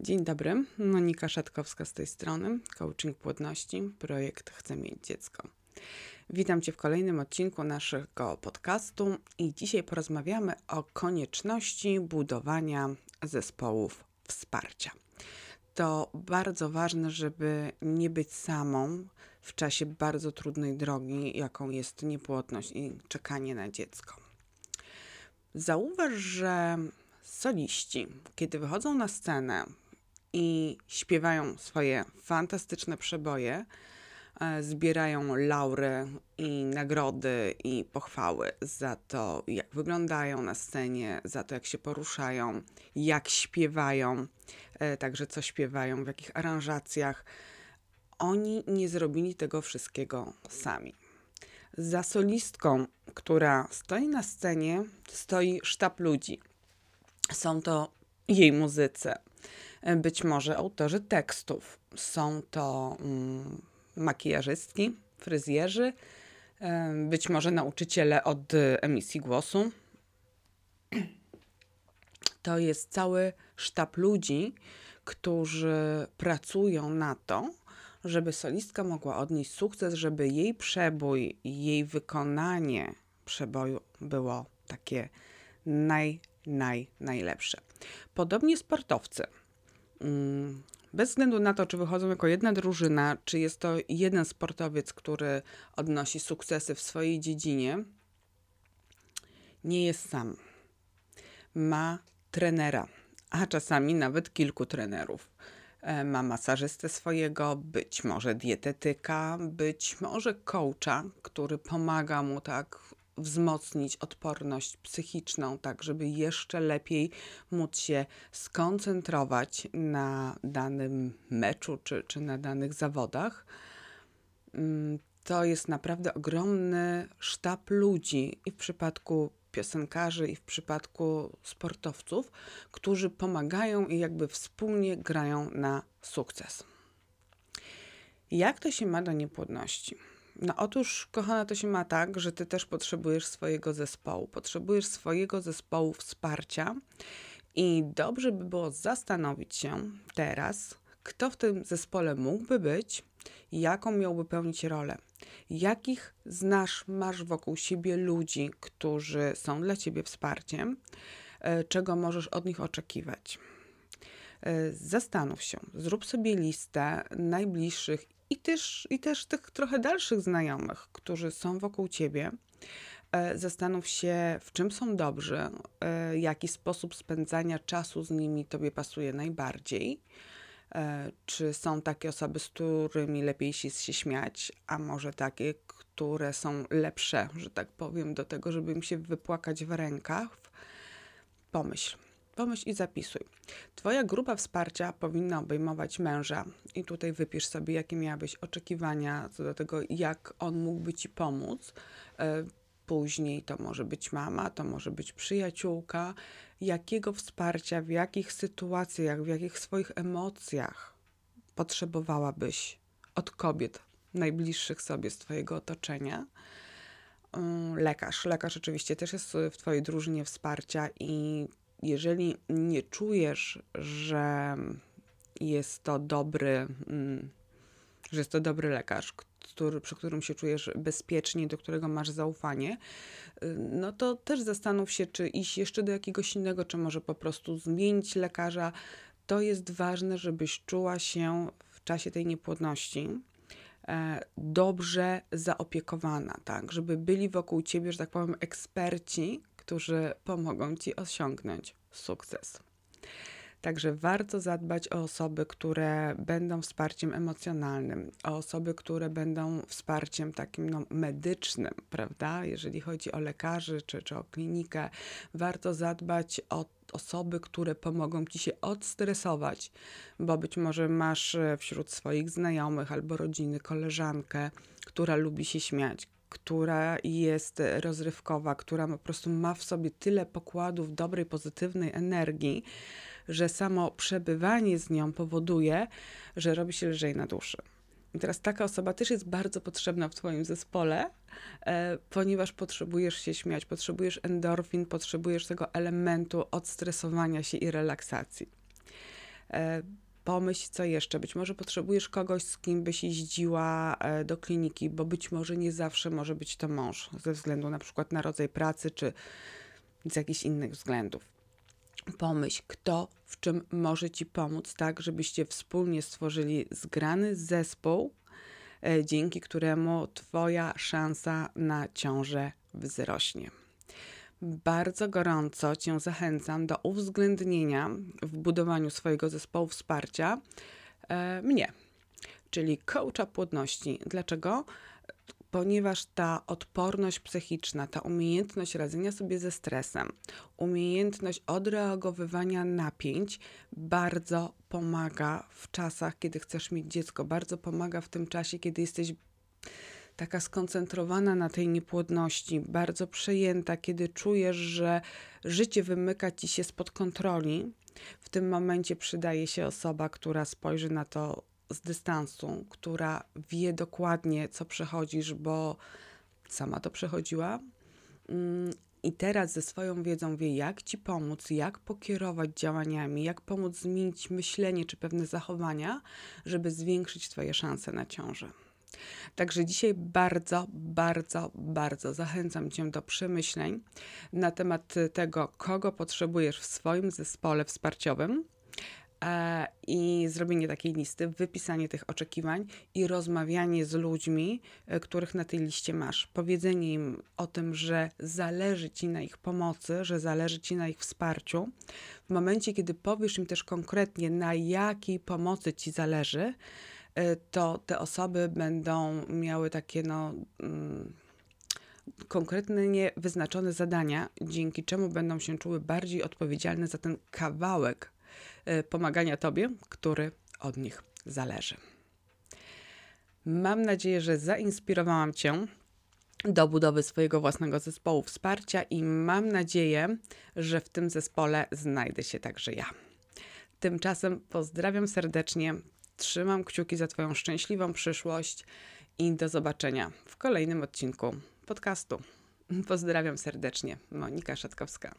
Dzień dobry, Monika Szatkowska z tej strony, Coaching Płodności, projekt Chcę mieć dziecko. Witam Cię w kolejnym odcinku naszego podcastu i dzisiaj porozmawiamy o konieczności budowania zespołów wsparcia. To bardzo ważne, żeby nie być samą w czasie bardzo trudnej drogi, jaką jest niepłodność i czekanie na dziecko. Zauważ, że soliści, kiedy wychodzą na scenę i śpiewają swoje fantastyczne przeboje, e, zbierają laury i nagrody i pochwały za to, jak wyglądają na scenie, za to, jak się poruszają, jak śpiewają, e, także co śpiewają, w jakich aranżacjach. Oni nie zrobili tego wszystkiego sami. Za solistką, która stoi na scenie, stoi sztab ludzi. Są to jej muzycy, być może autorzy tekstów, są to mm, makijażystki, fryzjerzy, być może nauczyciele od emisji głosu. To jest cały sztab ludzi, którzy pracują na to, żeby solistka mogła odnieść sukces, żeby jej przebój, jej wykonanie przeboju było takie naj, naj, najlepsze. Podobnie sportowcy. Mm, bez względu na to, czy wychodzą jako jedna drużyna, czy jest to jeden sportowiec, który odnosi sukcesy w swojej dziedzinie, nie jest sam. Ma trenera, a czasami nawet kilku trenerów. E, ma masażystę swojego, być może dietetyka, być może coacha, który pomaga mu tak wzmocnić odporność psychiczną, tak żeby jeszcze lepiej móc się skoncentrować na danym meczu czy, czy na danych zawodach. Mm, to jest naprawdę ogromny sztab ludzi i w przypadku piosenkarzy, i w przypadku sportowców, którzy pomagają i jakby wspólnie grają na sukces. Jak to się ma do niepłodności? No otóż, kochana, to się ma tak, że ty też potrzebujesz swojego zespołu. Potrzebujesz swojego zespołu wsparcia i dobrze by było zastanowić się teraz, kto w tym zespole mógłby być, jaką miałby pełnić rolę. Jakich znasz, masz wokół siebie ludzi, którzy są dla ciebie wsparciem, e, czego możesz od nich oczekiwać. E, zastanów się, zrób sobie listę najbliższych i też, i też tych trochę dalszych znajomych, którzy są wokół ciebie. E, zastanów się, w czym są dobrzy, e, jaki sposób spędzania czasu z nimi tobie pasuje najbardziej. E, czy są takie osoby, z którymi lepiej się, się śmiać, a może takie, które są lepsze, że tak powiem, do tego, żeby im się wypłakać w rękach. Pomyśl, Pomyśl i zapisuj. Twoja grupa wsparcia powinna obejmować męża i tutaj wypisz sobie, jakie miałabyś oczekiwania co do tego, jak on mógłby ci pomóc. E, później to może być mama, to może być przyjaciółka. Jakiego wsparcia, w jakich sytuacjach, w jakich swoich emocjach potrzebowałabyś od kobiet najbliższych sobie z Twojego otoczenia? Mm, lekarz. Lekarz oczywiście też jest w Twojej drużynie wsparcia i jeżeli nie czujesz, że jest to dobry, mm, że jest to dobry lekarz, który, przy którym się czujesz bezpiecznie, do którego masz zaufanie, y, no to też zastanów się, czy iść jeszcze do jakiegoś innego, czy może po prostu zmienić lekarza. To jest ważne, żebyś czuła się w czasie tej niepłodności e, dobrze zaopiekowana, tak, żeby byli wokół ciebie, że tak powiem, eksperci, którzy pomogą Ci osiągnąć sukces. Także warto zadbać o osoby, które będą wsparciem emocjonalnym, o osoby, które będą wsparciem takim no, medycznym, prawda? Jeżeli chodzi o lekarzy czy, czy o klinikę, warto zadbać o osoby, które pomogą ci się odstresować, bo być może masz wśród swoich znajomych albo rodziny koleżankę, która lubi się śmiać, która jest rozrywkowa, która po prostu ma w sobie tyle pokładów dobrej, pozytywnej energii, że samo przebywanie z nią powoduje, że robi się lżej na duszy. I teraz taka osoba też jest bardzo potrzebna w Twoim zespole, e, ponieważ potrzebujesz się śmiać, potrzebujesz endorfin, potrzebujesz tego elementu odstresowania się i relaksacji. E, pomyśl, co jeszcze. Być może potrzebujesz kogoś, z kim byś jeździła e, do kliniki, bo być może nie zawsze może być to mąż, ze względu na przykład na rodzaj pracy, czy z jakichś innych względów. Pomyśl, kto w czym może ci pomóc, tak, żebyście wspólnie stworzyli zgrany zespół, e, dzięki któremu Twoja szansa na ciążę wzrośnie. Bardzo gorąco Cię zachęcam do uwzględnienia w budowaniu swojego zespołu wsparcia e, mnie, czyli coacha płodności. Dlaczego? Ponieważ ta odporność psychiczna, ta umiejętność radzenia sobie ze stresem, umiejętność odreagowywania napięć bardzo pomaga w czasach, kiedy chcesz mieć dziecko, bardzo pomaga w tym czasie, kiedy jesteś taka skoncentrowana na tej niepłodności, bardzo przejęta, kiedy czujesz, że życie wymyka ci się spod kontroli, w tym momencie przydaje się osoba, która spojrzy na to z dystansu, która wie dokładnie, co przechodzisz, bo sama to przechodziła. Mm, I teraz ze swoją wiedzą wie, jak ci pomóc, jak pokierować działaniami, jak pomóc zmienić myślenie czy pewne zachowania, żeby zwiększyć Twoje szanse na ciążę. Także dzisiaj bardzo, bardzo, bardzo zachęcam Cię do przemyśleń na temat tego, kogo potrzebujesz w swoim zespole wsparciowym e, i zrobienie takiej listy, wypisanie tych oczekiwań i rozmawianie z ludźmi, e, których na tej liście masz. Powiedzenie im o tym, że zależy ci na ich pomocy, że zależy ci na ich wsparciu. W momencie, kiedy powiesz im też konkretnie, na jakiej pomocy ci zależy, to te osoby będą miały takie no, mm, konkretnie wyznaczone zadania, dzięki czemu będą się czuły bardziej odpowiedzialne za ten kawałek e, pomagania Tobie, który od nich zależy. Mam nadzieję, że zainspirowałam Cię do budowy swojego własnego zespołu wsparcia i mam nadzieję, że w tym zespole znajdę się także ja. Tymczasem pozdrawiam serdecznie. Trzymam kciuki za Twoją szczęśliwą przyszłość i do zobaczenia w kolejnym odcinku podcastu. Pozdrawiam serdecznie, Monika Szatkowska.